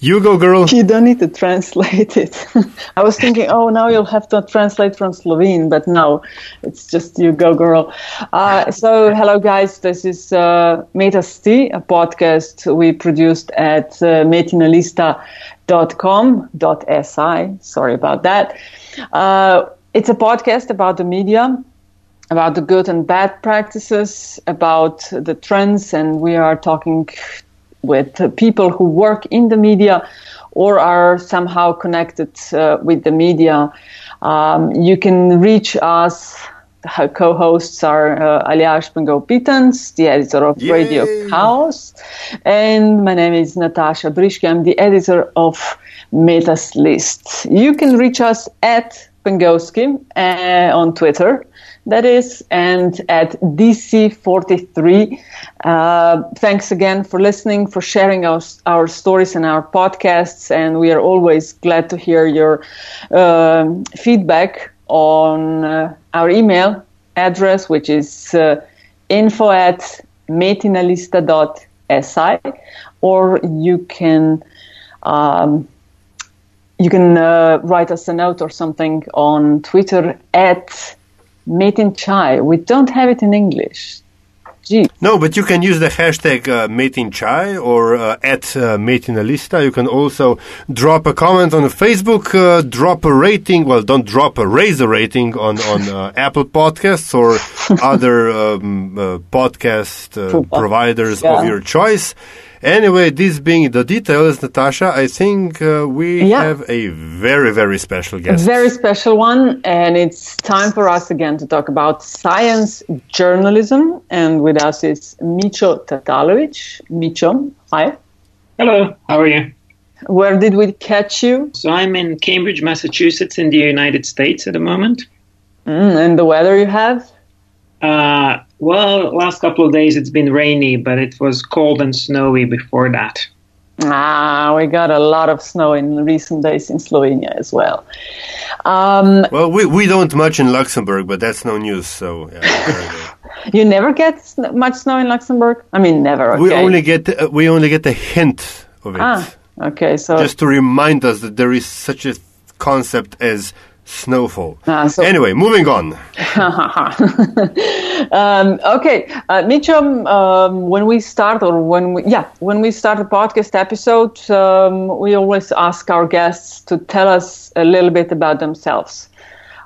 You go, girl. You don't need to translate it. I was thinking, oh, now you'll have to translate from Slovene, but no, it's just you go, girl. Uh, so, hello, guys. This is uh, Metasti, a podcast we produced at uh, metinalista.com.si. Sorry about that. Uh, it's a podcast about the media, about the good and bad practices, about the trends, and we are talking with people who work in the media or are somehow connected uh, with the media. Um, you can reach us. Her co-hosts are uh, Aljaž Pengov Bitenc, the editor of Yay. Radio Chaos, and my name is Natasha Briški. I'm the editor of Metas List. You can reach us at Pengoski uh, on Twitter that is, and at DC43. Uh, thanks again for listening, for sharing our, our stories and our podcasts, and we are always glad to hear your uh, feedback on uh, our email address, which is uh, info at metinalista.si, or you can um, you can uh, write us a note or something on Twitter at Metin Chai. We don't have it in English. Gee. No, but you can use the hashtag uh, in Chai or uh, at uh, Metinalista. You can also drop a comment on Facebook, uh, drop a rating. Well, don't drop a raise a rating on on uh, Apple Podcasts or other um, uh, podcast uh, providers yeah. of your choice. Anyway, this being the details, Natasha, I think uh, we yeah. have a very, very special guest. A very special one, and it's time for us again to talk about science journalism. And with us is Mićo Tatalović. Mićo, hi. Hello, how are you? Where did we catch you? So I'm in Cambridge, Massachusetts, in the United States at the moment. Mm, and the weather you have? Uh, well, last couple of days it's been rainy, but it was cold and snowy before that. Ah, we got a lot of snow in recent days in Slovenia as well. Um, well, we, we don't much in Luxembourg, but that's no news. So yeah, you never get much snow in Luxembourg. I mean, never. Okay. We only get uh, we only get a hint of it. Ah, okay. So just to remind us that there is such a concept as snowfall. Uh, so anyway, moving on. um, okay, uh, Mitchum, um, when we start, or when we, yeah, when we start a podcast episode, um, we always ask our guests to tell us a little bit about themselves,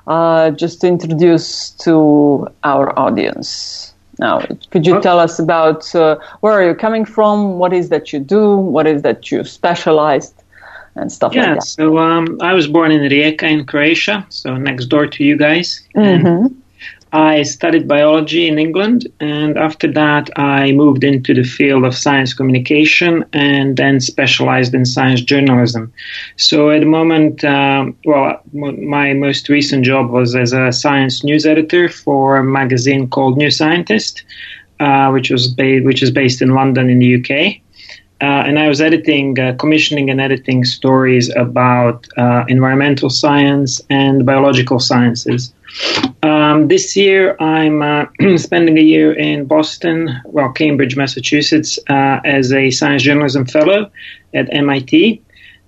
uh, just to introduce to our audience. Now, could you tell us about uh, where are you coming from? What is that you do? What is that you specialized? And stuff yeah, like that. so um, I was born in Rijeka in Croatia, so next door to you guys. Mm-hmm. I studied biology in England, and after that, I moved into the field of science communication and then specialized in science journalism. So at the moment, um, well, my most recent job was as a science news editor for a magazine called New Scientist, uh, which was ba- which is based in London in the UK. Uh, and I was editing, uh, commissioning and editing stories about uh, environmental science and biological sciences. Um, this year, I'm uh, spending a year in Boston, well, Cambridge, Massachusetts, uh, as a science journalism fellow at MIT.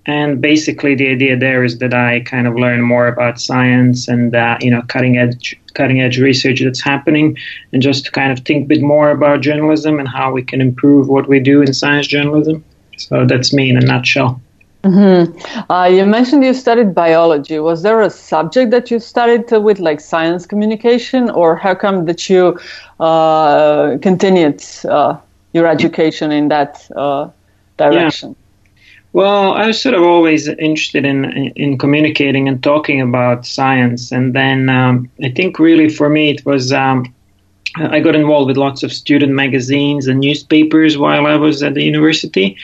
And basically, the idea there is that I kind of learn more about science and uh, you know cutting edge cutting edge research that's happening, and just to kind of think a bit more about journalism and how we can improve what we do in science journalism. So that's me in a nutshell. Mm-hmm. Uh, you mentioned you studied biology. Was there a subject that you studied with, like science communication, or how come that you uh, continued uh, your education in that uh, direction? Yeah. Well, I was sort of always interested in in communicating and talking about science, and then um, I think really for me it was um, I got involved with lots of student magazines and newspapers while I was at the university,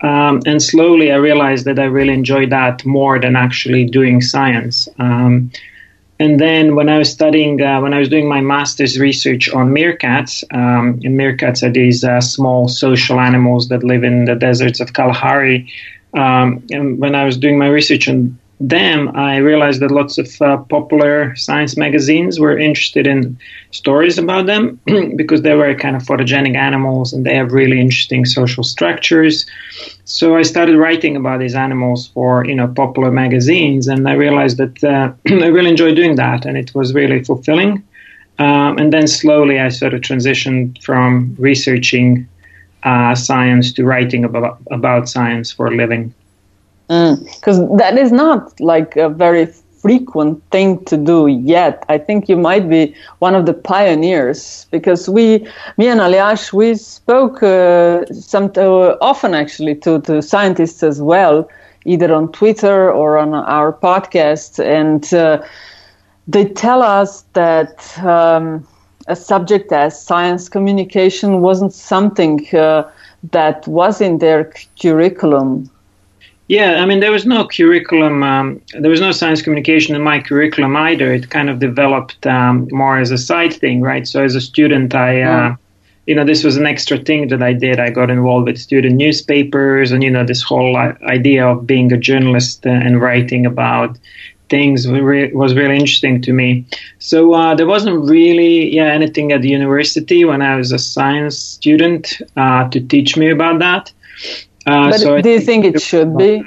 um, and slowly I realized that I really enjoyed that more than actually doing science. Um, and then when I was studying, uh, when I was doing my master's research on meerkats, um, and meerkats are these uh, small social animals that live in the deserts of Kalahari. Um, and when I was doing my research on them, I realized that lots of uh, popular science magazines were interested in stories about them because they were kind of photogenic animals and they have really interesting social structures. So I started writing about these animals for you know popular magazines, and I realized that uh, I really enjoyed doing that, and it was really fulfilling. Um, and then slowly, I sort of transitioned from researching uh, science to writing about about science for a living because mm, that is not like a very frequent thing to do yet. I think you might be one of the pioneers because we, me and Aljaž, we spoke uh, some uh, often actually to, to scientists as well, either on Twitter or on our podcast, and uh, they tell us that um, a subject as science communication wasn't something uh, that was in their curriculum yeah, I mean, there was no curriculum, um, there was no science communication in my curriculum either. It kind of developed um, more as a side thing, right? So as a student, I, uh, you know, this was an extra thing that I did. I got involved with student newspapers and, you know, this whole idea of being a journalist and writing about things was really interesting to me. So uh, there wasn't really yeah anything at the university when I was a science student uh, to teach me about that. Uh, but so do you think, think it should be?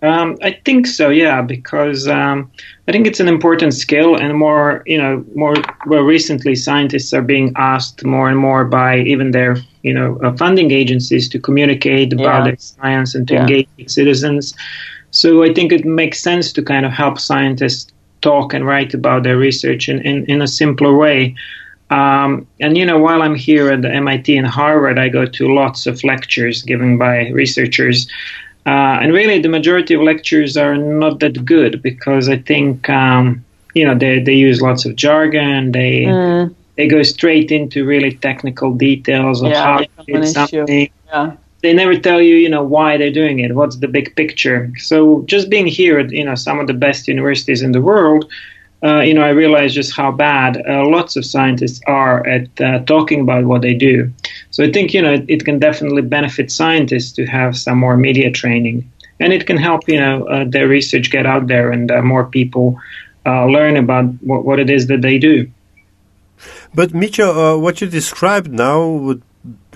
Um, I think so, yeah, because um, I think it's an important skill, and more, you know, more well, recently, scientists are being asked more and more by even their, you know, uh, funding agencies to communicate about yeah. their science and to yeah. engage with citizens. So I think it makes sense to kind of help scientists talk and write about their research in, in, in a simpler way. Um, and you know, while I'm here at the MIT and Harvard, I go to lots of lectures given by researchers. Uh, and really, the majority of lectures are not that good because I think um, you know they they use lots of jargon. They mm. they go straight into really technical details of yeah, how to do something. Yeah. They never tell you, you know, why they're doing it. What's the big picture? So just being here at you know some of the best universities in the world uh, you know, I realized just how bad uh, lots of scientists are at uh, talking about what they do. So I think, you know, it, it, can definitely benefit scientists to have some more media training. And it can help, you know, uh, their research get out there and uh, more people uh, learn about what, what, it is that they do. But Mitja, what you described now would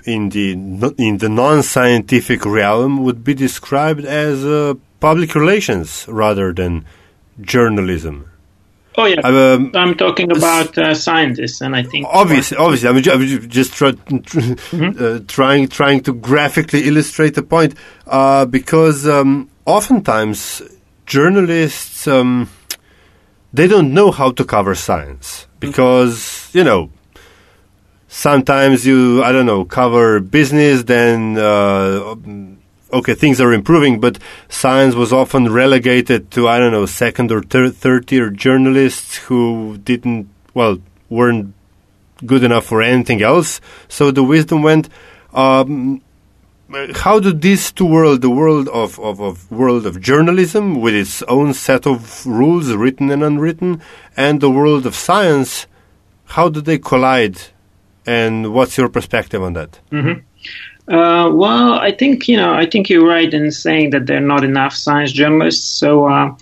in the in the non-scientific realm would be described as public relations rather than journalism. Oh yeah, um, I'm talking about uh, scientists, and I think obviously, obviously, I'm just, just try, mm-hmm. uh, trying trying to graphically illustrate the point uh, because um, oftentimes journalists um, they don't know how to cover science because mm-hmm. you know sometimes you I don't know cover business then uh, okay, things are improving, but science was often relegated to, I don't know, second or third tier journalists who didn't, well, weren't good enough for anything else. So the wisdom went, um, how do these two worlds, the world of, of, of, world of journalism with its own set of rules, written and unwritten, and the world of science, how do they collide? And what's your perspective on that? Mm-hmm. Uh, well, I think you know. I think you're right in saying that there are not enough science journalists. So, uh,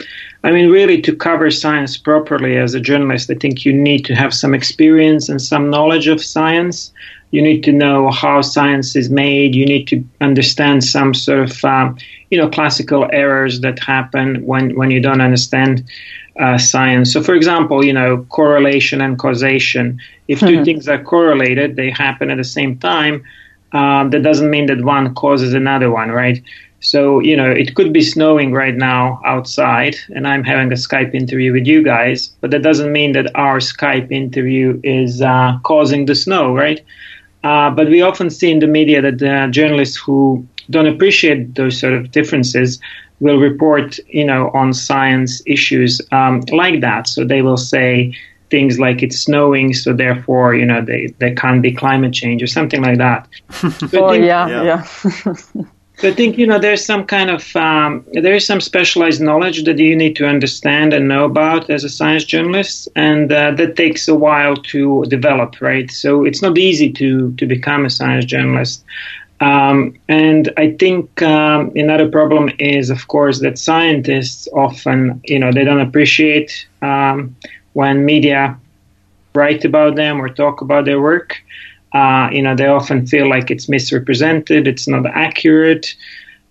I mean, really, to cover science properly as a journalist, I think you need to have some experience and some knowledge of science. You need to know how science is made. You need to understand some sort of, uh, you know, classical errors that happen when when you don't understand uh, science. So, for example, you know, correlation and causation. If 2 mm-hmm. things are correlated, they happen at the same time um, that doesn't mean that one causes another one, right? So, you know, it could be snowing right now outside, and I'm having a Skype interview with you guys, but that doesn't mean that our Skype interview is uh, causing the snow, right? Uh, but we often see in the media that the journalists who don't appreciate those sort of differences will report, you know, on science issues um, like that. So they will say, things like it's snowing, so therefore, you know, they, there can't be climate change or something like that. So oh, think, yeah, yeah. yeah. so I think, you know, there's some kind of, um, there is some specialized knowledge that you need to understand and know about as a science journalist, and uh, that takes a while to develop, right? So it's not easy to, to become a science journalist. Um, and I think um, another problem is, of course, that scientists often, you know, they don't appreciate um, when media write about them or talk about their work. Uh, you know, they often feel like it's misrepresented, it's not accurate.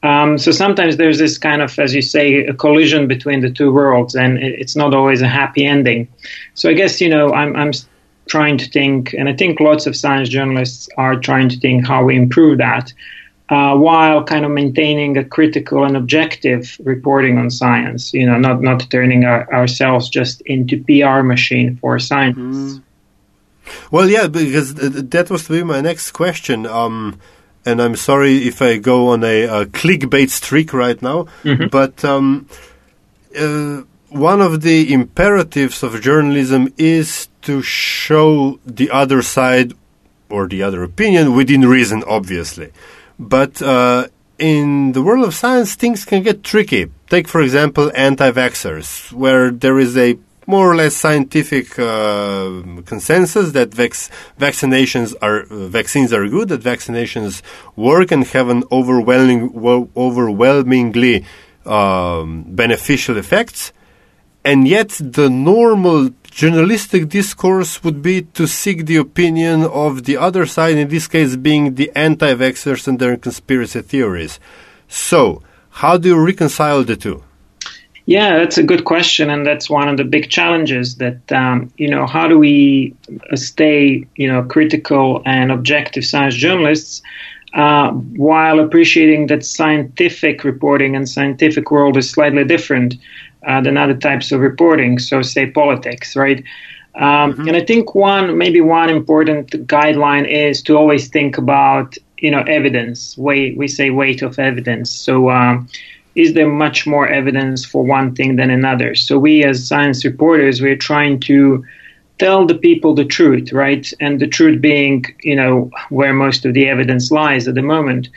Um, so sometimes there's this kind of, as you say, a collision between the two worlds, and it's not always a happy ending. So I guess you know I'm, I'm trying to think, and I think lots of science journalists are trying to think how we improve that, uh, while kind of maintaining a critical and objective reporting on science. You know, not not turning our, ourselves just into PR machine for scientists. Mm. Well, yeah, because that was to be my next question. Um, and I'm sorry if I go on a, a clickbait streak right now, mm-hmm. but um, uh, one of the imperatives of journalism is to show the other side or the other opinion within reason, obviously. But uh, in the world of science, things can get tricky. Take, for example, anti vaxxers, where there is a more or less scientific uh, consensus that vac- vaccinations are uh, vaccines are good, that vaccinations work and have an overwhelming overwhelmingly um, beneficial effects, and yet the normal journalistic discourse would be to seek the opinion of the other side, in this case being the anti-vaxxers and their conspiracy theories. So, how do you reconcile the two? Yeah, that's a good question, and that's one of the big challenges. That um, you know, how do we stay, you know, critical and objective science journalists uh, while appreciating that scientific reporting and scientific world is slightly different uh, than other types of reporting. So, say politics, right? Um, mm-hmm. And I think one, maybe one important guideline is to always think about, you know, evidence. Weight, we say weight of evidence. So. Um, is there much more evidence for one thing than another? So we as science reporters, we're trying to tell the people the truth, right? And the truth being, you know, where most of the evidence lies at the moment.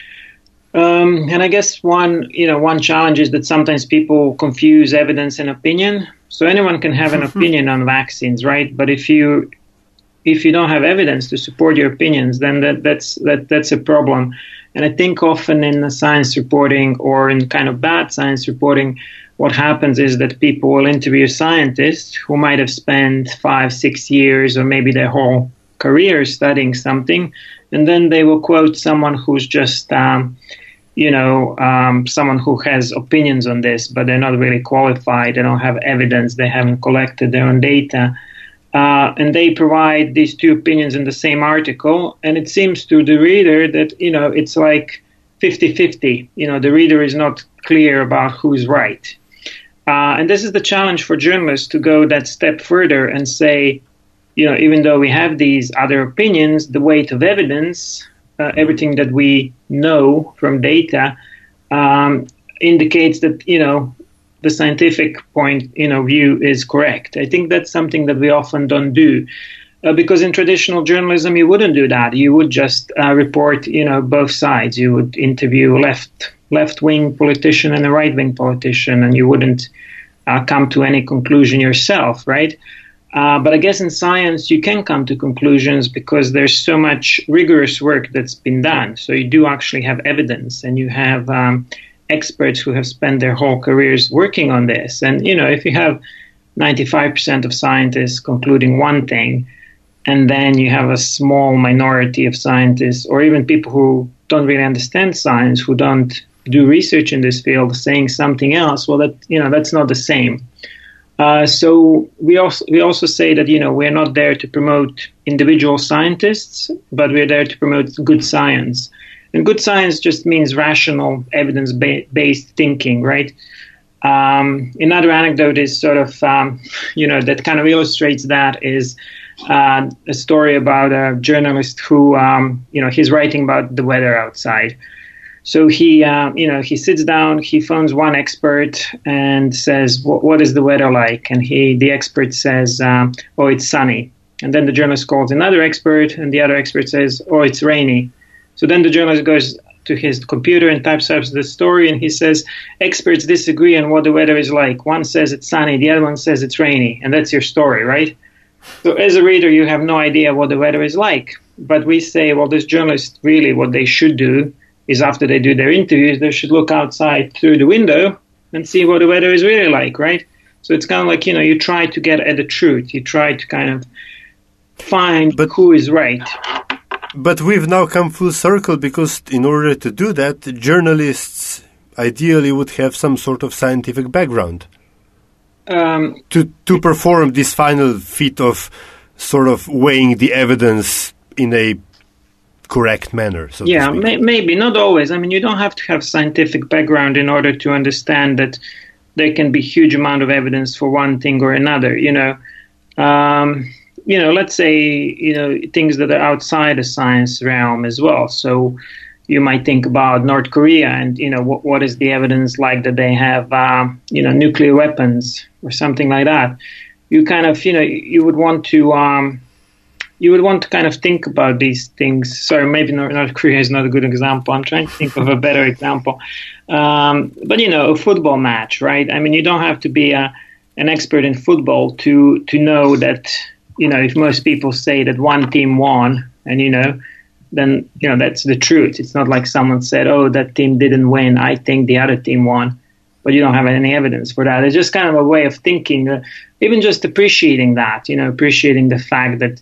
Um, and I guess one, you know, one challenge is that sometimes people confuse evidence and opinion. So anyone can have an opinion on vaccines, right? But if you if you don't have evidence to support your opinions, then that, that's that that's a problem. And I think often in the science reporting or in kind of bad science reporting, what happens is that people will interview scientists who might have spent five, six years or maybe their whole career studying something, and then they will quote someone who's just, um, you know, um, someone who has opinions on this, but they're not really qualified. They don't have evidence. They haven't collected their own data. Uh, and they provide these two opinions in the same article and it seems to the reader that you know it's like 50-50 you know the reader is not clear about who's right uh, and this is the challenge for journalists to go that step further and say you know even though we have these other opinions the weight of evidence everything that we know from data um, indicates that you know the scientific point, you know, view is correct. I think that's something that we often don't do. Uh, because in traditional journalism, you wouldn't do that. You would just uh, report, you know, both sides. You would interview left left wing politician and a right wing politician, and you wouldn't uh, come to any conclusion yourself, right? Uh, but I guess in science, you can come to conclusions because there's so much rigorous work that's been done. So you do actually have evidence, and you have um, experts who have spent their whole careers working on this. And, you know, if you have 95% of scientists concluding one thing, and then you have a small minority of scientists, or even people who don't really understand science, who don't do research in this field, saying something else, well, that you know that's not the same. Uh, so we also we also say that you know we're not there to promote individual scientists, but we're there to promote good science. And good science just means rational, evidence based thinking, right? Um, another anecdote is sort of, um, you know, that kind of illustrates that is uh, a story about a journalist who, um, you know, he's writing about the weather outside. So he, uh, you know, he sits down, he phones one expert and says, "What is the weather like?" And he, the expert says, um, "Oh, it's sunny." And then the journalist calls another expert, and the other expert says, "Oh, it's rainy." So then the journalist goes to his computer and types up the story, and he says, Experts disagree on what the weather is like. One says it's sunny, the other one says it's rainy, and that's your story, right? So as a reader, you have no idea what the weather is like. But we say, well, this journalist really, what they should do is after they do their interviews, they should look outside through the window and see what the weather is really like, right? So it's kind of like, you know, you try to get at the truth. You try to kind of find but, who is right. But we've now come full circle because in order to do that, journalists ideally would have some sort of scientific background. Um, to to perform this final feat of sort of weighing the evidence in a correct manner. So yeah, may, maybe not always. I mean, you don't have to have scientific background in order to understand that there can be huge amount of evidence for one thing or another. You know, um, you know, let's say you know things that are outside the science realm as well. So you might think about North Korea and you know what, what is the evidence like that they have uh, you know nuclear weapons or something like that. You kind of you know you would want to um, you would want to kind of think about these things. Sorry, maybe North Korea is not a good example. I'm trying to think of a better example. Um, but you know, a football match, right? I mean, you don't have to be a, an expert in football to to know that you know if most people say that one team won, and you know, then you know that's the truth. It's not like someone said, "Oh, that team didn't win. I think the other team won." But you don't have any evidence for that. It's just kind of a way of thinking. Uh, even just appreciating that, you know, appreciating the fact that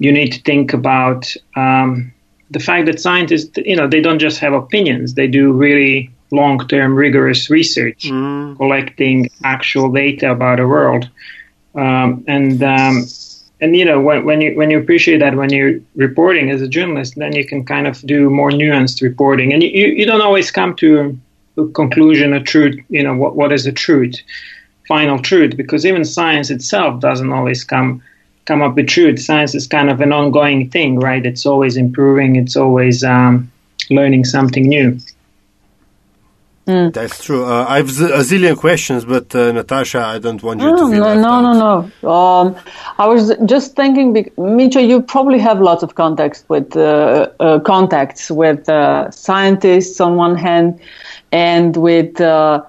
you need to think about um, the fact that scientists, you know, they don't just have opinions; they do really long-term, rigorous research, mm. collecting actual data about the world, um, and um, and you know when, when you when you appreciate that when you're reporting as a journalist, then you can kind of do more nuanced reporting, and you, you don't always come to a conclusion, a truth. You know what what is the truth, final truth, because even science itself doesn't always come come up with truth. Science is kind of an ongoing thing, right? It's always improving. It's always um, learning something new. Mm. That's true. Uh, I have a zillion questions, but uh, Natasha, I don't want you no, to feel no, no, no, no, um, I was just thinking, Mitja, you probably have lots of contacts with uh, uh contacts with uh, scientists on one hand, and with uh,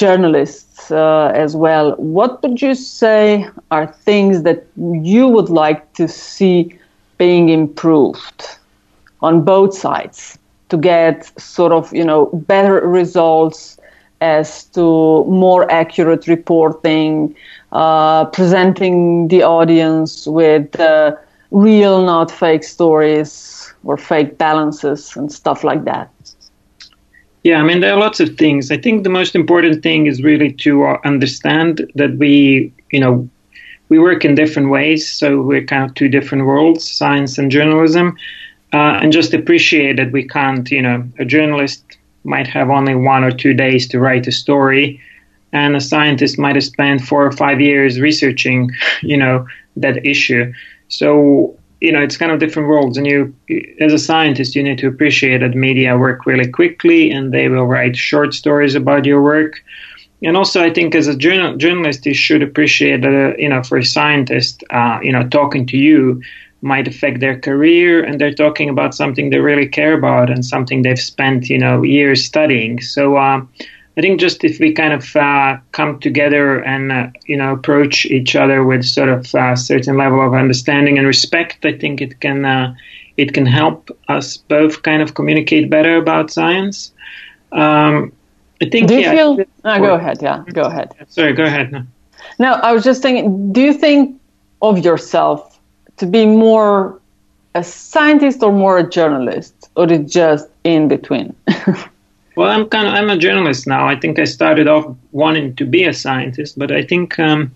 journalists uh, as well. What would you say are things that you would like to see being improved on both sides to get sort of you know better results as to more accurate reporting, uh, presenting the audience with uh, real, not fake stories or fake balances and stuff like that. Yeah, I mean, there are lots of things. I think the most important thing is really to uh, understand that we, you know, we work in different ways. So we're kind of two different worlds, science and journalism. Uh, and just appreciate that we can't, you know, a journalist might have only one or two days to write a story, and a scientist might have spent four or five years researching, you know, that issue. So you know, it's kind of different worlds. And you, as a scientist, you need to appreciate that media work really quickly and they will write short stories about your work. And also, I think as a journal, journalist, you should appreciate that, uh, you know, for a scientist, uh, you know, talking to you might affect their career and they're talking about something they really care about and something they've spent, you know, years studying. So, uh, I think just if we kind of uh, come together and uh, you know approach each other with sort of a uh, certain level of understanding and respect, I think it can uh, it can help us both kind of communicate better about science. Um, I think. Do you yeah, feel? Oh, go ahead. Yeah, go ahead. Sorry, go ahead. No. no, I was just thinking. Do you think of yourself to be more a scientist or more a journalist, or is just in between? Well, I'm kind of I'm a journalist now. I think I started off wanting to be a scientist, but I think um,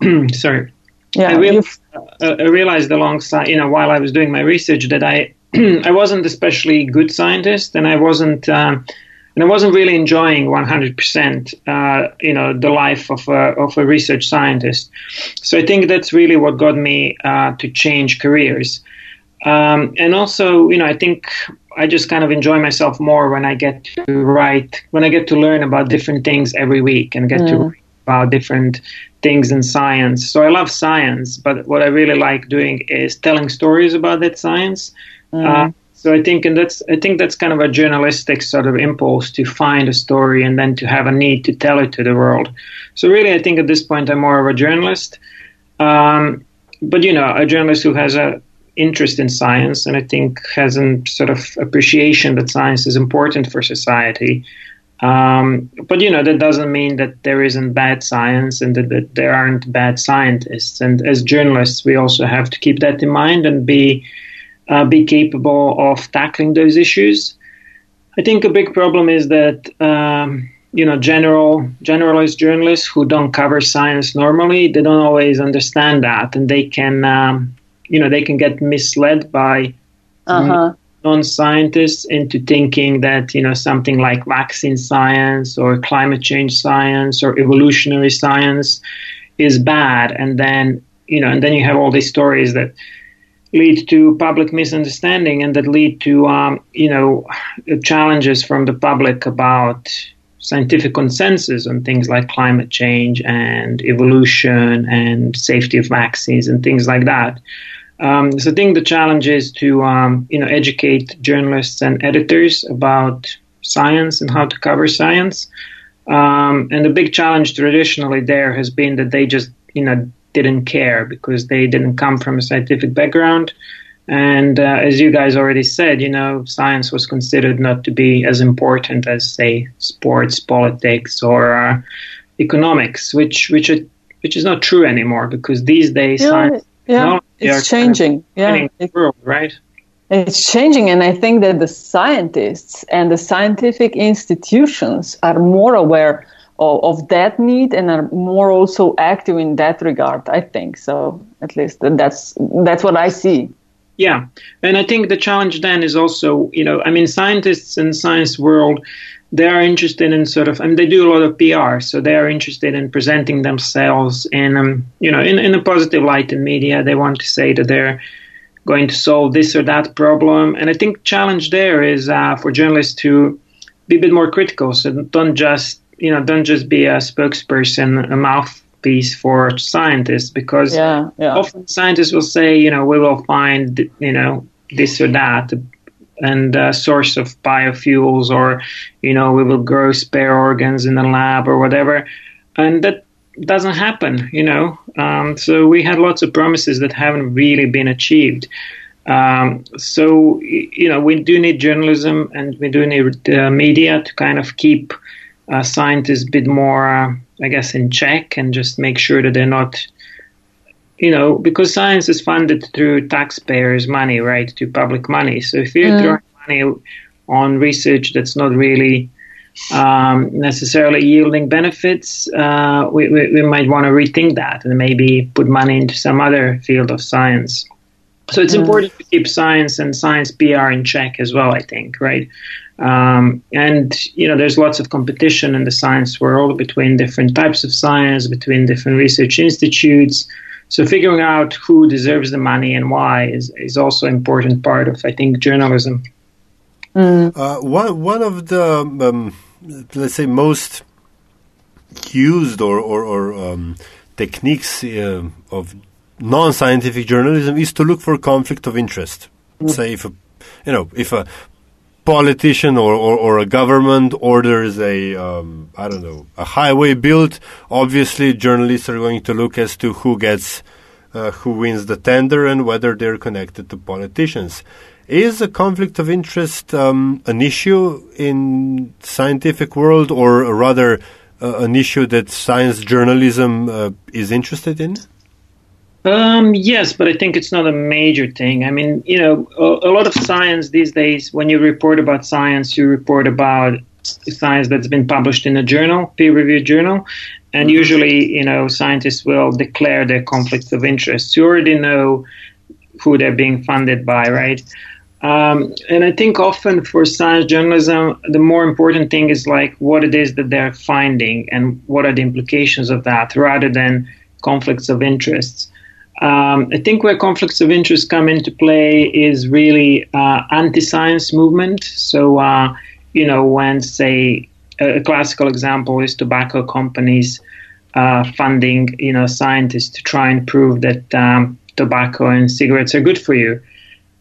sorry. Yeah, I realized, uh, I realized alongside, you know, while I was doing my research that I I wasn't especially good scientist, and I wasn't um, and I wasn't really enjoying 100%, uh, you know, the life of a, of a research scientist. So I think that's really what got me uh, to change careers. Um, and also, you know, I think I just kind of enjoy myself more when I get to write, when I get to learn about different things every week and get mm. to read about different things in science. So I love science, but what I really like doing is telling stories about that science. Mm. Uh, so I think, and that's I think that's kind of a journalistic sort of impulse to find a story and then to have a need to tell it to the world. So really, I think at this point I'm more of a journalist. Um, but you know, a journalist who has a interest in science, and I think has a sort of appreciation that science is important for society. Um, but you know that doesn't mean that there isn't bad science and that, that, there aren't bad scientists. And as journalists, we also have to keep that in mind and be uh, be capable of tackling those issues. I think a big problem is that um, you know general generalized journalists who don't cover science normally they don't always understand that, and they can um, you know they can get misled by. Uh-huh non-scientists into thinking that you know something like vaccine science or climate change science or evolutionary science is bad and then you know and then you have all these stories that lead to public misunderstanding and that lead to um, you know challenges from the public about scientific consensus on things like climate change and evolution and safety of vaccines and things like that. Um, so I think the challenge is to um, you know educate journalists and editors about science and how to cover science. Um, and the big challenge traditionally there has been that they just you know didn't care because they didn't come from a scientific background. And uh, as you guys already said, you know, science was considered not to be as important as, say, sports, politics, or uh, economics, which which which is not true anymore because these days yeah, science yeah, it's changing. Kind of yeah, world, right? It's changing, and I think that the scientists and the scientific institutions are more aware of, of, that need and are more also active in that regard. I think so. At least that's that's what I see. Yeah, and I think the challenge then is also, you know, I mean, scientists in science world they are interested in sort of, I mean, they do a lot of PR, so they are interested in presenting themselves in, um, you know, in, in a positive light in media. They want to say that they're going to solve this or that problem, and I think challenge there is uh, for journalists to be a bit more critical. So don't just, you know, don't just be a spokesperson, a mouthpiece for scientists, because yeah, yeah. often scientists will say, you know, we will find, you know, this or that and uh, source of biofuels, or you know, we will grow spare organs in the lab or whatever, and that doesn't happen. You know, um, so we had lots of promises that haven't really been achieved. Um, so you know, we do need journalism and we do need uh, media to kind of keep uh, scientists a bit more, I guess, in check and just make sure that they're not you know, because science is funded through taxpayers' money, right, to public money. So if you're mm. throwing money on research that's not really um, necessarily yielding benefits, uh, we, we, we, might want to rethink that and maybe put money into some other field of science. So it's mm. important to keep science and science PR in check as well, I think, right? Um, and you know, there's lots of competition in the science world between different types of science, between different research institutes. So figuring out who deserves the money and why is, is also an important part of, I think, journalism. Mm. Uh, one, one of the, um, let's say, most used or, or, or um, techniques uh, of non-scientific journalism is to look for conflict of interest. Mm. Say if a, you know, if a politician or, or, or, a government orders a um, I don't know a highway built, obviously journalists are going to look as to who gets uh, who wins the tender and whether they're connected to politicians. Is a conflict of interest um, an issue in scientific world, or rather uh, an issue that science journalism uh, is interested in? Um, yes, but I think it's not a major thing. I mean, you know, a, a, lot of science these days, when you report about science, you report about science that's been published in a journal, peer reviewed journal. And mm-hmm. usually, you know, scientists will declare their conflicts of interest. You already know who they're being funded by, right? Um, and I think often for science journalism, the more important thing is like what it is that they're finding and what are the implications of that rather than conflicts of interests. Um, I think where conflicts of interest come into play is really uh, anti-science movement. So, uh, you know, when say a classical example is tobacco companies uh, funding, you know, scientists to try and prove that um, tobacco and cigarettes are good for you.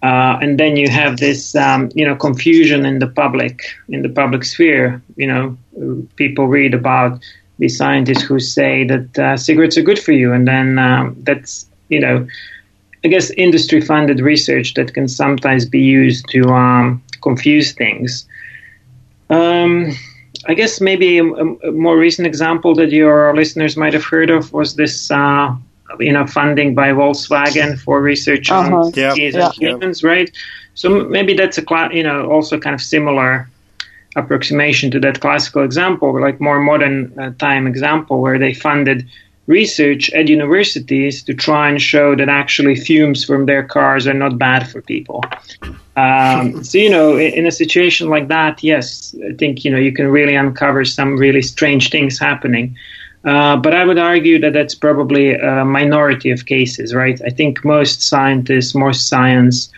Uh, and then you have this, um, you know, confusion in the public, in the public sphere. You know, people read about the scientists who say that uh, cigarettes are good for you, and then um, that's you know, I guess, industry funded research that can sometimes be used to um, confuse things. Um, I guess maybe a, a, more recent example that your listeners might have heard of was this, uh, you know, funding by Volkswagen for research uh-huh. on yeah. yeah. humans, right? So maybe that's a, you know, also kind of similar approximation to that classical example, like more modern uh, time example where they funded research at universities to try and show that actually fumes from their cars are not bad for people. Um, so, you know, in, in, a situation like that, yes, I think, you know, you can really uncover some really strange things happening. Uh, but I would argue that that's probably a minority of cases, right? I think most scientists, most science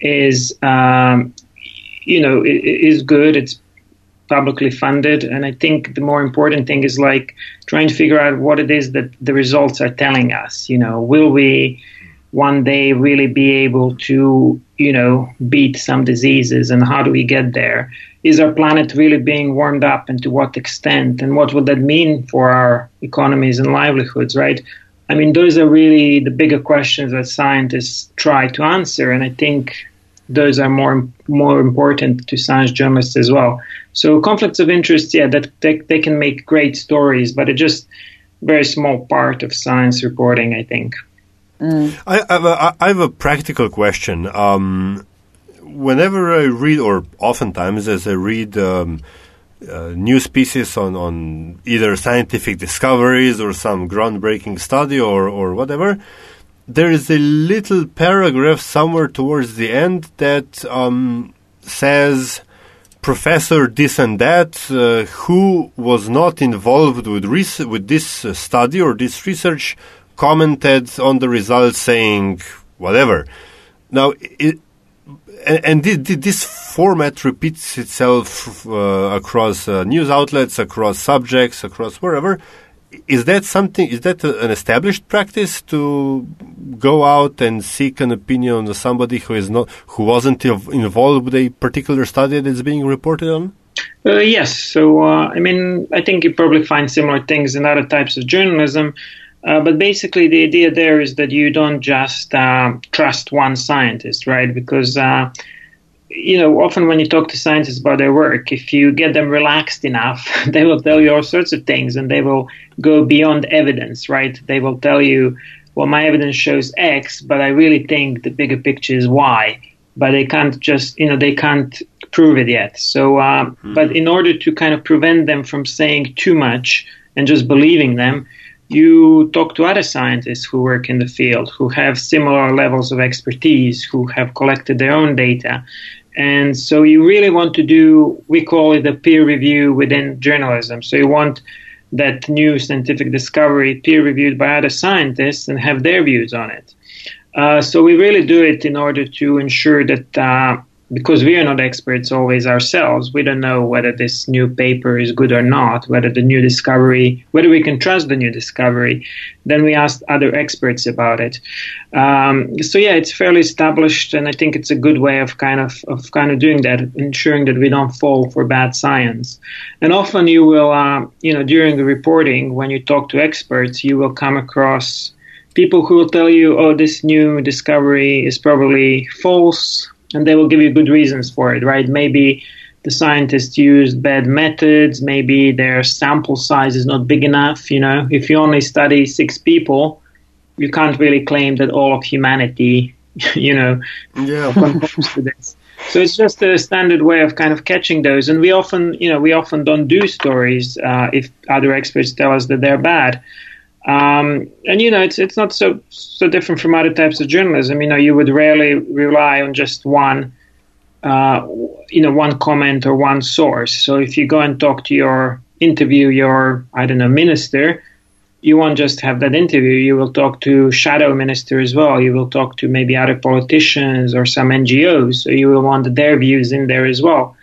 is, um, you know, is good. It's publicly funded. And I think the more important thing is like trying to figure out what it is that the results are telling us. You know, will we one day really be able to, you know, beat some diseases and how do we get there? Is our planet really being warmed up and to what extent? And what would that mean for our economies and livelihoods, right? I mean, those are really the bigger questions that scientists try to answer. And I think those are more more important to science journalists as well. So conflicts of interest, yeah, that they, they can make great stories, but it's just very small part of science reporting, I think. Mm. I, I, have a, I, have a practical question. Um, whenever I read, or oftentimes as I read um, uh, news pieces on, on either scientific discoveries or some groundbreaking study or, or whatever, there is a little paragraph somewhere towards the end that um, says professor this and that uh, who was not involved with res- with this uh, study or this research commented on the results saying whatever. Now, it, and, and this format repeats itself uh, across uh, news outlets, across subjects, across wherever is that something? Is that a, an established practice to go out and seek an opinion of somebody who is not who wasn't involved with a particular study that's being reported on? Uh, yes. So uh, I mean, I think you probably find similar things in other types of journalism. Uh, but basically, the idea there is that you don't just uh, trust one scientist, right? Because uh, you know, often when you talk to scientists about their work, if you get them relaxed enough, they will tell you all sorts of things and they will go beyond evidence, right? They will tell you, well, my evidence shows X, but I really think the bigger picture is Y. But they can't just, you know, they can't prove it yet. So, mm-hmm. but in order to kind of prevent them from saying too much and just believing them, you talk to other scientists who work in the field, who have similar levels of expertise, who have collected their own data. And so you really want to do, we call it a peer review within journalism. So you want that new scientific discovery peer reviewed by other scientists and have their views on it. Uh, so we really do it in order to ensure that uh, because we are not experts always ourselves, we don't know whether this new paper is good or not, whether the new discovery, whether we can trust the new discovery. Then we ask other experts about it. Um, so yeah, it's fairly established, and I think it's a good way of kind of of kind of doing that, ensuring that we don't fall for bad science. And often you will, uh, you know, during the reporting, when you talk to experts, you will come across people who will tell you, "Oh, this new discovery is probably false." And they will give you good reasons for it, right? Maybe the scientists used bad methods, maybe their sample size is not big enough. You know, if you only study six people, you can't really claim that all of humanity, you know, yeah. conforms to this. So it's just a standard way of kind of catching those, and we often, you know, we often don't do stories uh, if other experts tell us that they're bad. Um, and you know, it's it's not so so different from other types of journalism. You know, you would rarely rely on just one, uh, you know, one comment or one source. So if you go and talk to your interview your I don't know minister, you won't just have that interview. You will talk to shadow minister as well. You will talk to maybe other politicians or some NGOs. So you will want their views in there as well.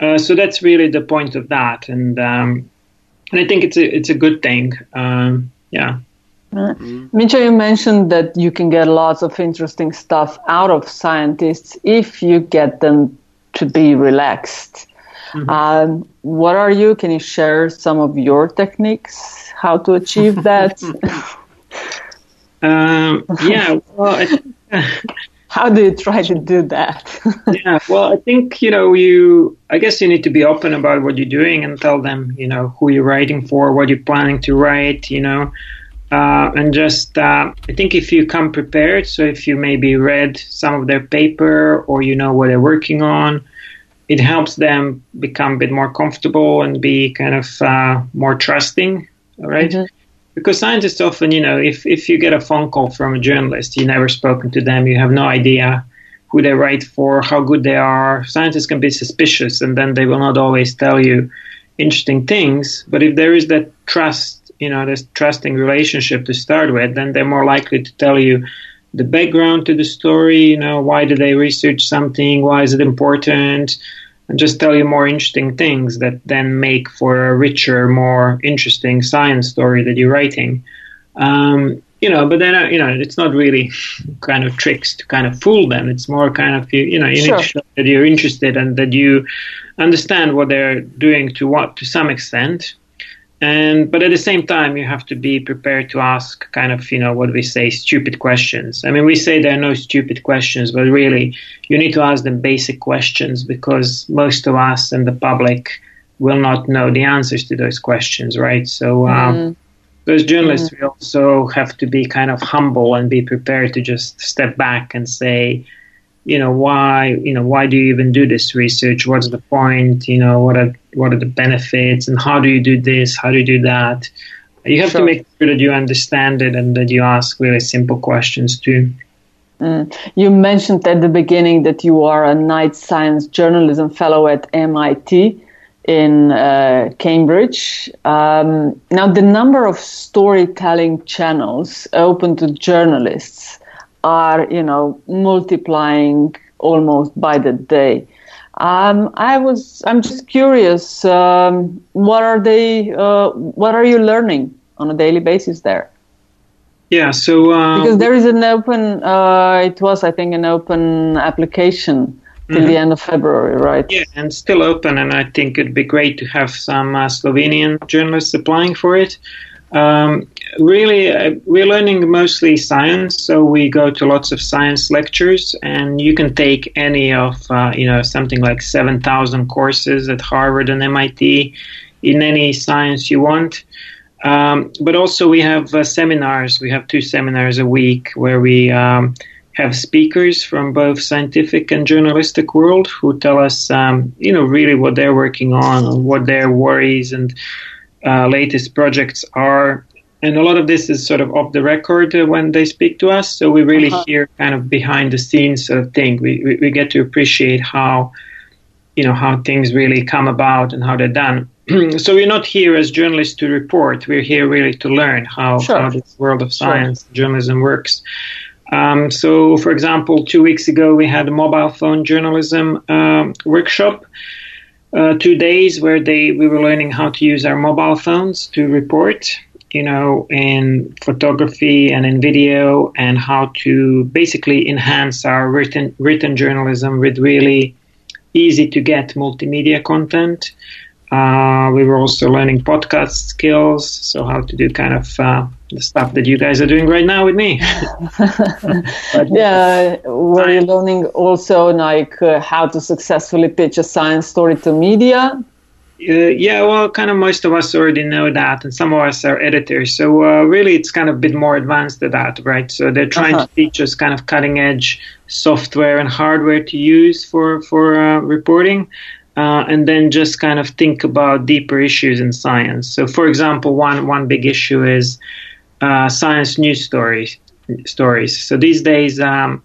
Uh, so that's really the point of that, and um, and I think it's a it's a good thing. Um, yeah. Mm. Mitja, you mentioned that you can get lots of interesting stuff out of scientists if you get them to be relaxed. Mm-hmm. Um, what are you? Can you share some of your techniques? How to achieve that? um, yeah, well, I, How do you try to do that? yeah, well, I think you know you. I guess you need to be open about what you're doing and tell them, you know, who you're writing for, what you're planning to write, you know, uh, and just. Uh, I think if you come prepared, so if you maybe read some of their paper or you know what they're working on, it helps them become a bit more comfortable and be kind of uh, more trusting, right? Mm-hmm because scientists often, you know, if, if you get a phone call from a journalist, you've never spoken to them, you have no idea who they write for, how good they are. Scientists can be suspicious and then they will not always tell you interesting things. But if there is that trust, you know, this trusting relationship to start with, then they're more likely to tell you the background to the story, you know, why do they research something, why is it important, just tell you more interesting things that then make for a richer, more interesting science story that you're writing. Um, you know, but then uh, you know, it's not really kind of tricks to kind of fool them. It's more kind of you, you know, you sure. need to show that you're interested and that you understand what they're doing to what to some extent, and but at the same time you have to be prepared to ask kind of you know what we say stupid questions i mean we say there are no stupid questions but really you need to ask them basic questions because most of us and the public will not know the answers to those questions right so um, mm. those journalists mm. we also have to be kind of humble and be prepared to just step back and say you know why you know why do you even do this research what's the point you know what are what are the benefits and how do you do this how do you do that you have sure. to make sure that you understand it and that you ask really simple questions too mm. you mentioned at the beginning that you are a Knight Science Journalism Fellow at MIT in uh, Cambridge. Um, now, the number of storytelling channels open to journalists are, you know, multiplying almost by the day. Um, I was, I'm just curious, um, what are they, uh, what are you learning on a daily basis there? Yeah, so um, because there is an open, uh, it was, I think, an open application till mm-hmm. the end of February, right? Yeah, and still open, and I think it'd be great to have some uh, Slovenian journalists applying for it. Um, really, uh, we're learning mostly science, so we go to lots of science lectures, and you can take any of, uh, you know, something like 7,000 courses at Harvard and MIT in any science you want. Um, but also, we have uh, seminars. We have two seminars a week where we um, have speakers from both scientific and journalistic world who tell us, um, you know, really what they're working on, what their worries and uh, latest projects are. And a lot of this is sort of off the record uh, when they speak to us. So we really uh-huh. hear kind of behind the scenes sort of thing. We, we, we get to appreciate how, you know, how things really come about and how they're done. so we're not here as journalists to report. We're here really to learn how, sure. how this world of science, sure. journalism works. Um, so, for example, two weeks ago we had a mobile phone journalism um, workshop uh, two days where they we were learning how to use our mobile phones to report, you know, in photography and in video, and how to basically enhance our written written journalism with really easy to get multimedia content. Uh, we were also learning podcast skills, so how to do kind of uh, the stuff that you guys are doing right now with me. yeah, were you learning also like uh, how to successfully pitch a science story to media? Uh, yeah, well, kind of most of us already know that, and some of us are editors. So uh, really, it's kind of a bit more advanced than that, right? So they're trying uh-huh. to teach us kind of cutting edge software and hardware to use for for uh, reporting uh, and then just kind of think about deeper issues in science. So, for example, one one big issue is uh, science news stories. Stories. So these days, um,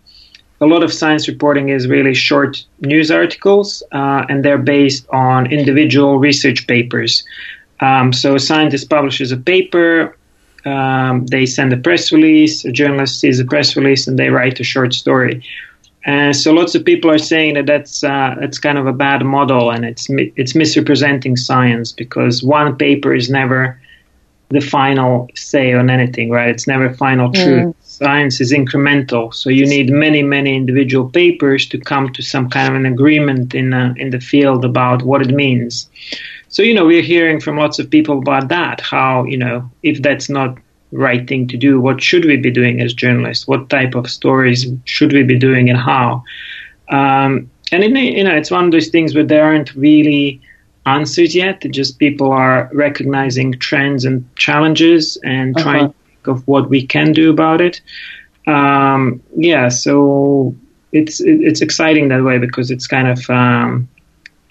a lot of science reporting is really short news articles, uh, and they're based on individual research papers. Um, so, a scientist publishes a paper. Um, they send a press release. A journalist sees a press release, and they write a short story. And so lots of people are saying that that's uh, that's kind of a bad model and it's it's misrepresenting science because one paper is never the final say on anything, right? It's never final truth. Mm. Science is incremental, so you need many many individual papers to come to some kind of an agreement in uh, in the field about what it means. So you know we're hearing from lots of people about that how you know if that's not right thing to do? What should we be doing as journalists? What type of stories should we be doing and how? Um, and it, you know, it's one of those things where there aren't really answers yet. Just people are recognizing trends and challenges and uh-huh. trying to think of what we can do about it. Um, yeah, so it's it's exciting that way because it's kind of um,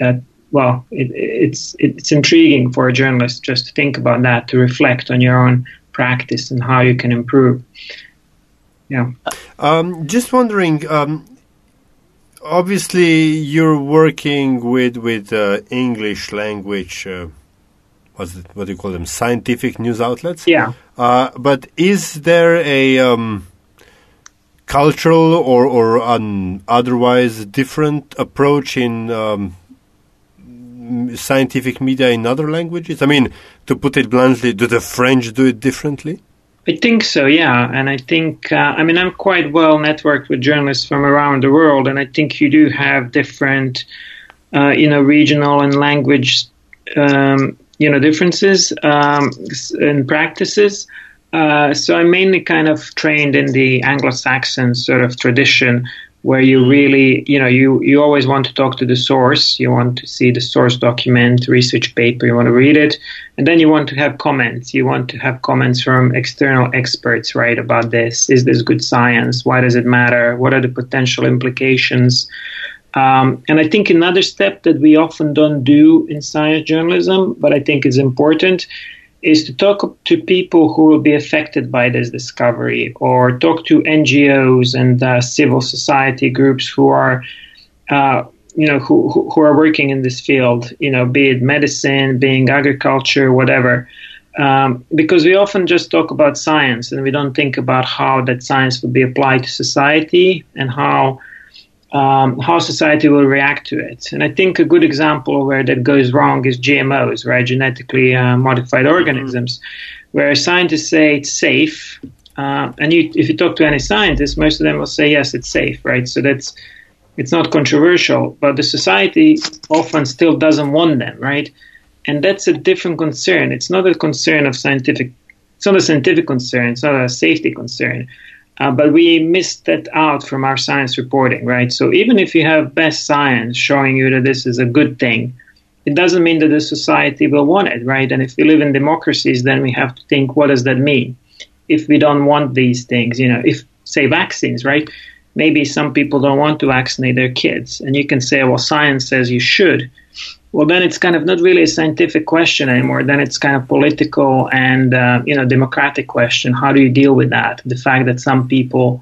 uh, well, it, it's it's intriguing for a journalist just to think about that, to reflect on your own practice and how you can improve. Yeah. Um, just wondering. Um, obviously, you're working with with uh, English language. Uh, what's it, what do you call them? Scientific news outlets. Yeah. Uh, but is there a um, cultural or or an otherwise different approach in um, scientific media in other languages? I mean, to put it bluntly, do the French do it differently? I think so, yeah. And I think, uh, I mean, I'm quite well networked with journalists from around the world, and I think you do have different, uh, you know, regional and language, um, you know, differences um, in practices. Uh, so I'm mainly kind of trained in the Anglo-Saxon sort of tradition, where you really, you know, you, you always want to talk to the source. You want to see the source document, research paper, you want to read it. And then you want to have comments. You want to have comments from external experts, right, about this. Is this good science? Why does it matter? What are the potential implications? Um, and I think another step that we often don't do in science journalism, but I think is important, is to talk to people who will be affected by this discovery or talk to NGOs and uh, civil society groups who are, uh, you know, who, who are working in this field, you know, be it medicine, being agriculture, whatever. Um, because we often just talk about science and we don't think about how that science will be applied to society and how um, how society will react to it. And I think a good example where that goes wrong is GMOs, right? Genetically uh, modified mm-hmm. organisms, mm-hmm. where scientists say it's safe. Uh, and you, if you talk to any scientist, most of them will say, yes, it's safe, right? So that's, it's not controversial, but the society often still doesn't want them, right? And that's a different concern. It's not a concern of scientific, it's not a scientific concern, it's not a safety concern uh, but we missed that out from our science reporting, right? So even if you have best science showing you that this is a good thing, it doesn't mean that the society will want it, right? And if we live in democracies, then we have to think, what does that mean? If we don't want these things, you know, if say vaccines, right? Maybe some people don't want to vaccinate their kids, and you can say, well, science says you should well, then it's kind of not really a scientific question anymore. Then it's kind of political and uh, you know democratic question. How do you deal with that? The fact that some people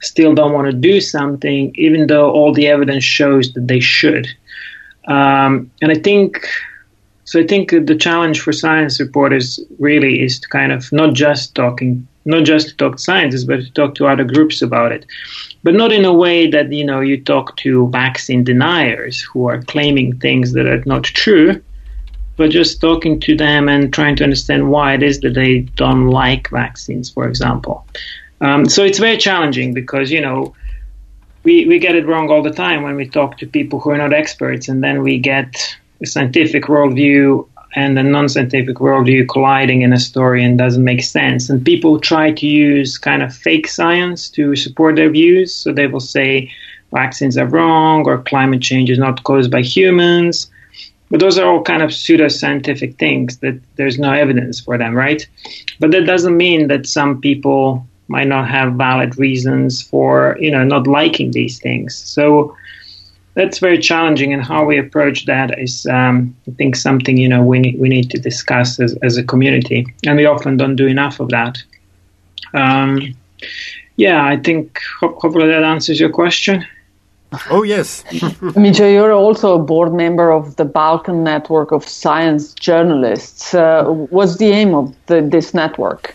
still don't want to do something, even though all the evidence shows that they should. Um, and I think so. I think the challenge for science reporters really is to kind of not just talking, not just to talk to scientists, but to talk to other groups about it. But not in a way that you know you talk to vaccine deniers who are claiming things that are not true but just talking to them and trying to understand why it is that they don't like vaccines for example. Um, so it's very challenging because you know we, we get it wrong all the time when we talk to people who are not experts and then we get a scientific worldview and the non-scientific worldview colliding in a story and doesn't make sense. And people try to use kind of fake science to support their views. So they will say vaccines are wrong or climate change is not caused by humans. But those are all kind of pseudo-scientific things that there's no evidence for them, right? But that doesn't mean that some people might not have valid reasons for, you know, not liking these things. So that's very challenging, and how we approach that is, um, I think, something you know we need, we need to discuss as, as a community, and we often don't do enough of that. Um, yeah, I think ho- hopefully that answers your question. Oh yes, Mićo, you're also a board member of the Balkan Network of Science Journalists. Uh, what's the aim of the, this network?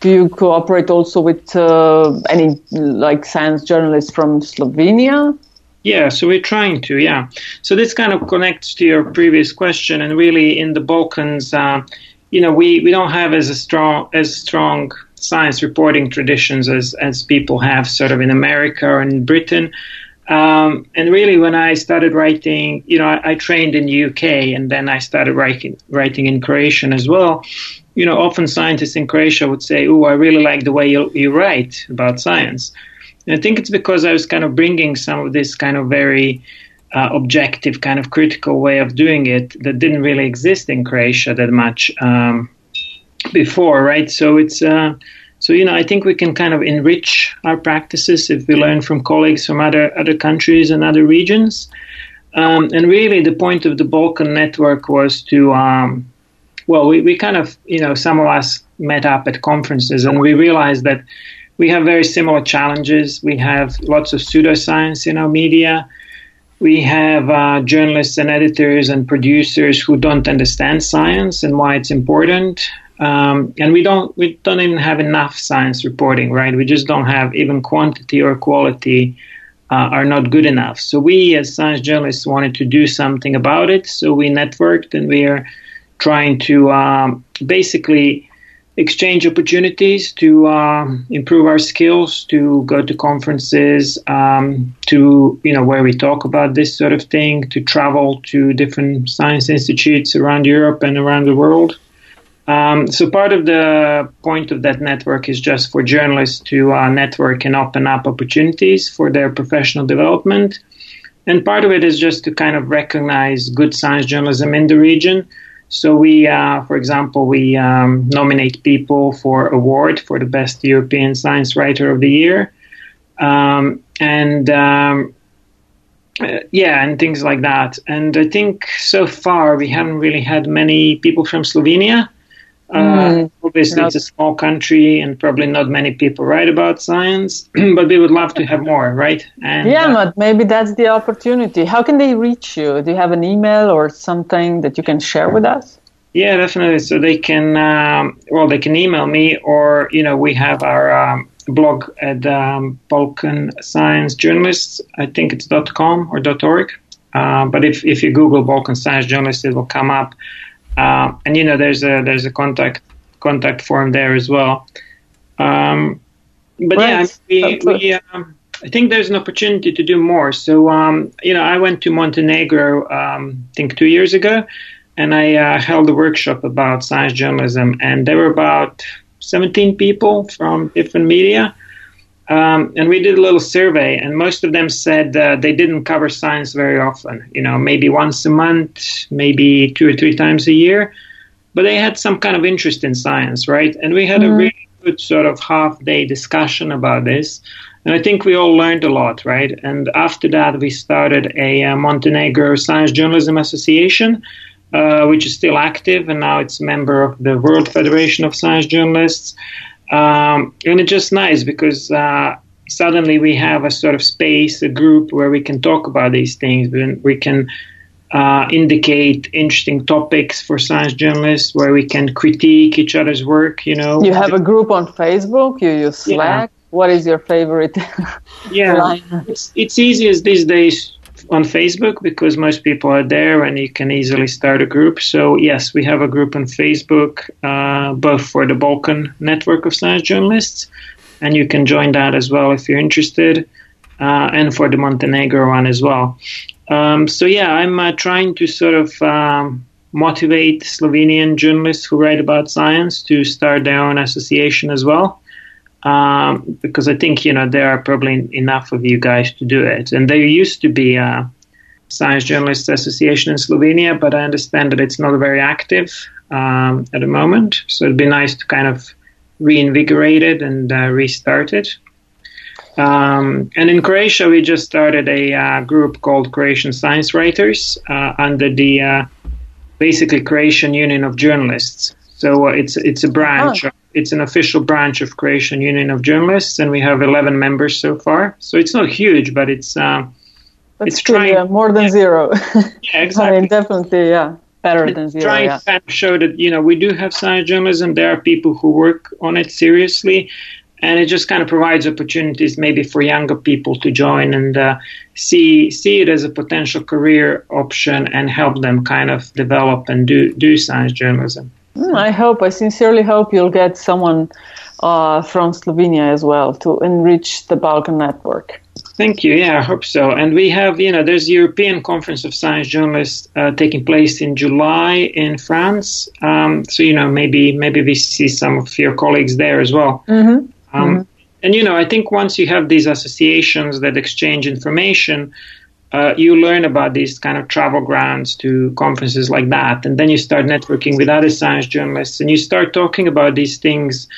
Do you cooperate also with uh, any like science journalists from Slovenia? Yeah, so we're trying to, yeah. So this kind of connects to your previous question, and really in the Balkans, uh, you know, we, we don't have as a strong as strong science reporting traditions as as people have sort of in America or in Britain. Um, and really, when I started writing, you know, I, I, trained in the UK, and then I started writing writing in Croatian as well. you know, often scientists in Croatia would say, "Oh, I really like the way you, you write about science." And I think it's because I was kind of bringing some of this kind of very uh, objective, kind of critical way of doing it that didn't really exist in Croatia that much um, before, right? So it's uh, so you know I think we can kind of enrich our practices if we learn from colleagues from other other countries and other regions. Um, and really, the point of the Balkan network was to um, well, we, we kind of, you know, some of us met up at conferences and we realized that we have very similar challenges. We have lots of pseudoscience in our media. We have uh, journalists and editors and producers who don't understand science and why it's important. Um, and we don't we don't even have enough science reporting, right? We just don't have even quantity or quality uh, are not good enough. So we, as science journalists, wanted to do something about it. So we networked and we are trying to um, basically exchange opportunities to uh, improve our skills, to go to conferences, um, to you know where we talk about this sort of thing, to travel to different science institutes around Europe and around the world. Um, so part of the point of that network is just for journalists to uh, network and open up opportunities for their professional development. And part of it is just to kind of recognize good science journalism in the region so we, uh, for example, we um, nominate people for award for the best European science writer of the year, um, and um, uh, yeah, and things like that. And I think so far we haven't really had many people from Slovenia. Uh, mm, obviously, it's a small country, and probably not many people write about science. but we would love to have more, right? And, yeah, uh, but maybe that's the opportunity. How can they reach you? Do you have an email or something that you can share with us? Yeah, definitely. So they can, um, well, they can email me, or you know, we have our um, blog at um, Balkan Science Journalists. I think it's dot .com or .org. Uh, but if if you Google Balkan Science Journalists, it will come up. Uh, and you know, there's a there's a contact contact form there as well. Um, but right. yeah, we, we um, I think there's an opportunity to do more. So um, you know, I went to Montenegro um, I think two years ago, and I uh, held a workshop about science journalism, and there were about 17 people from different media. Um, and we did a little survey, and most of them said uh, they didn't cover science very often. You know, maybe once a month, maybe two or three times a year, but they had some kind of interest in science, right? And we had mm-hmm. a really good sort of half day discussion about this. And I think we all learned a lot, right? And after that, we started a, a uh, Montenegro Science Journalism Association, uh, which is still active, and now it's a member of the World Federation of Science Journalists. Um, and it's just nice because uh, suddenly we have a sort of space, a group where we can talk about these things. We can uh, indicate interesting topics for science journalists, where we can critique each other's work. You know, you have a group on Facebook. You use Slack. Yeah. What is your favorite? yeah, it's, it's easy as these days on Facebook because most people are there and you can easily start a group. So, yes, we have a group on Facebook, uh, both for the Balkan network of science journalists, and you can join that as well if you're interested, uh, and for the Montenegro one as well. Um, so, yeah, I'm uh, trying to sort of um, motivate Slovenian journalists who write about science to start their own association as well um, because I think you know there are probably enough of you guys to do it. And there used to be a Science Journalists Association in Slovenia, but I understand that it's not very active um, at the moment. So it'd be nice to kind of reinvigorate it and uh, restart it. Um, and in Croatia, we just started a uh, group called Croatian Science Writers uh, under the uh, basically Croatian Union of Journalists. So it's it's a branch oh it's an official branch of Croatian Union of Journalists, and we have 11 members so far. So it's not huge, but it's uh, it's trying yeah, more than yeah. zero. yeah, exactly. I mean, definitely, yeah, better than zero. Trying yeah. to show that you know we do have science journalism. There are people who work on it seriously, and it just kind of provides opportunities maybe for younger people to join and uh, see see it as a potential career option and help them kind of develop and do do science journalism. Hmm, I hope, I sincerely hope you'll get someone uh, from Slovenia as well to enrich the Balkan network. Thank you. Yeah, I hope so. And we have, you know, there's the European Conference of Science Journalists uh, taking place in July in France. Um, so, you know, maybe maybe we see some of your colleagues there as well. Mm-hmm. Um, mm-hmm. And you know, I think once you have these associations that exchange information, uh, you learn about these kind of travel grants to conferences like that, and then you start networking with other science journalists, and you start talking about these things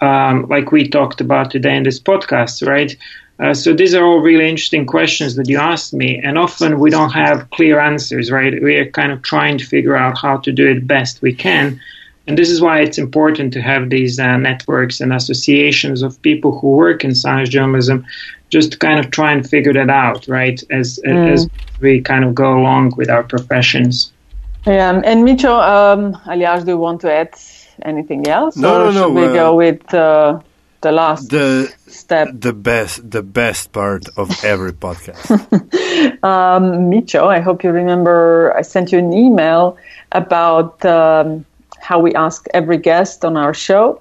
um, like we talked about today in this podcast, right? Uh, so these are all really interesting questions that you asked me, and often we don't have clear answers, right? We are kind of trying to figure out how to do it best we can. And this is why it's important to have these uh, networks and associations of people who work in science journalism, just to kind of try and figure that out, right? As mm. as we kind of go along with our professions. Yeah, and Mićo, um, Aljaž, do you want to add anything else? No, or no, no. Should we uh, go with uh, the last the step? the best the best part of every podcast. um, Mićo, I hope you remember. I sent you an email about. Um, how we ask every guest on our show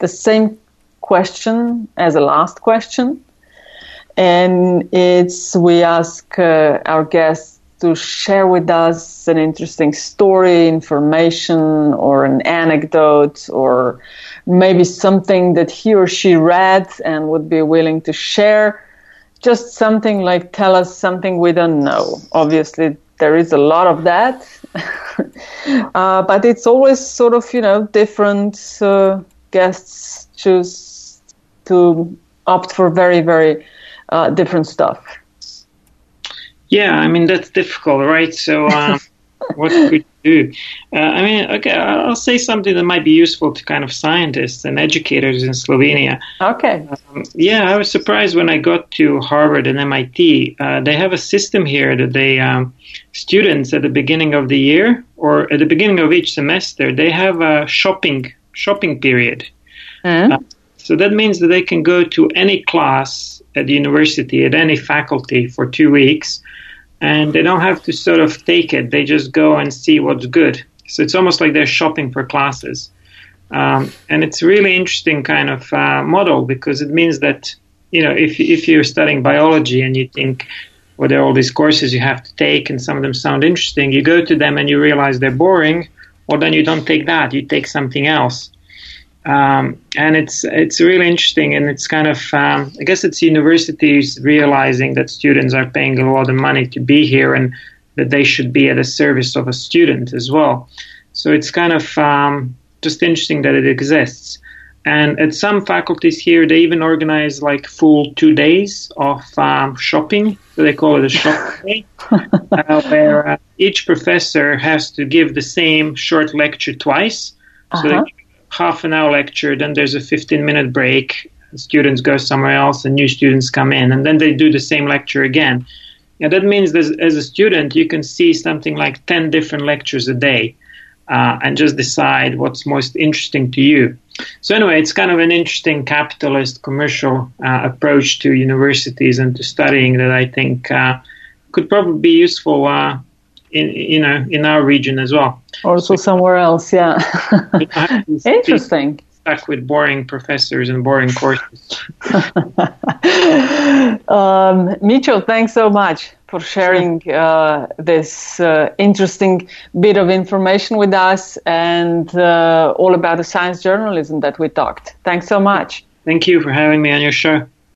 the same question as a last question. And it's we ask uh, our guests to share with us an interesting story, information, or an anecdote, or maybe something that he or she read and would be willing to share. Just something like tell us something we don't know. Obviously, there is a lot of that. uh, but it's always sort of, you know, different uh, guests choose to opt for very, very uh, different stuff. Yeah, I mean, that's difficult, right? So, um, what could you do? Uh, I mean, okay, I'll say something that might be useful to kind of scientists and educators in Slovenia. Okay. Um, yeah, I was surprised when I got to Harvard and MIT. Uh, they have a system here that they um, students at the beginning of the year or at the beginning of each semester they have a shopping shopping period. Mm-hmm. Uh, so that means that they can go to any class at the university at any faculty for two weeks, and they don't have to sort of take it. They just go and see what's good. So it's almost like they're shopping for classes. Um, and it's a really interesting kind of uh, model because it means that you know if if you're studying biology and you think well, there are all these courses you have to take, and some of them sound interesting. You go to them and you realize they're boring, well, then you don't take that. You take something else. Um, and it's it's really interesting, and it's kind of um, I guess it's universities realizing that students are paying a lot of money to be here, and that they should be at the service of a student as well. So it's kind of um, just interesting that it exists. And at some faculties here, they even organize like full two days of um, shopping. So they call it a shopping day, uh, where uh, each professor has to give the same short lecture twice. Uh-huh. So half an hour lecture, then there's a 15 minute break. Students go somewhere else, and new students come in, and then they do the same lecture again. And that means that as a student, you can see something like 10 different lectures a day uh, and just decide what's most interesting to you. So anyway, it's kind of an interesting capitalist commercial uh, approach to universities and to studying that I think uh, could probably be useful in you know in our region as well. Also so, somewhere else, yeah. interesting. Stuck with boring professors and boring courses. um, Mitchell, thanks so much for sharing uh, this uh, interesting bit of information with us and uh, all about the science journalism that we talked. Thanks so much. Thank you for having me on your show.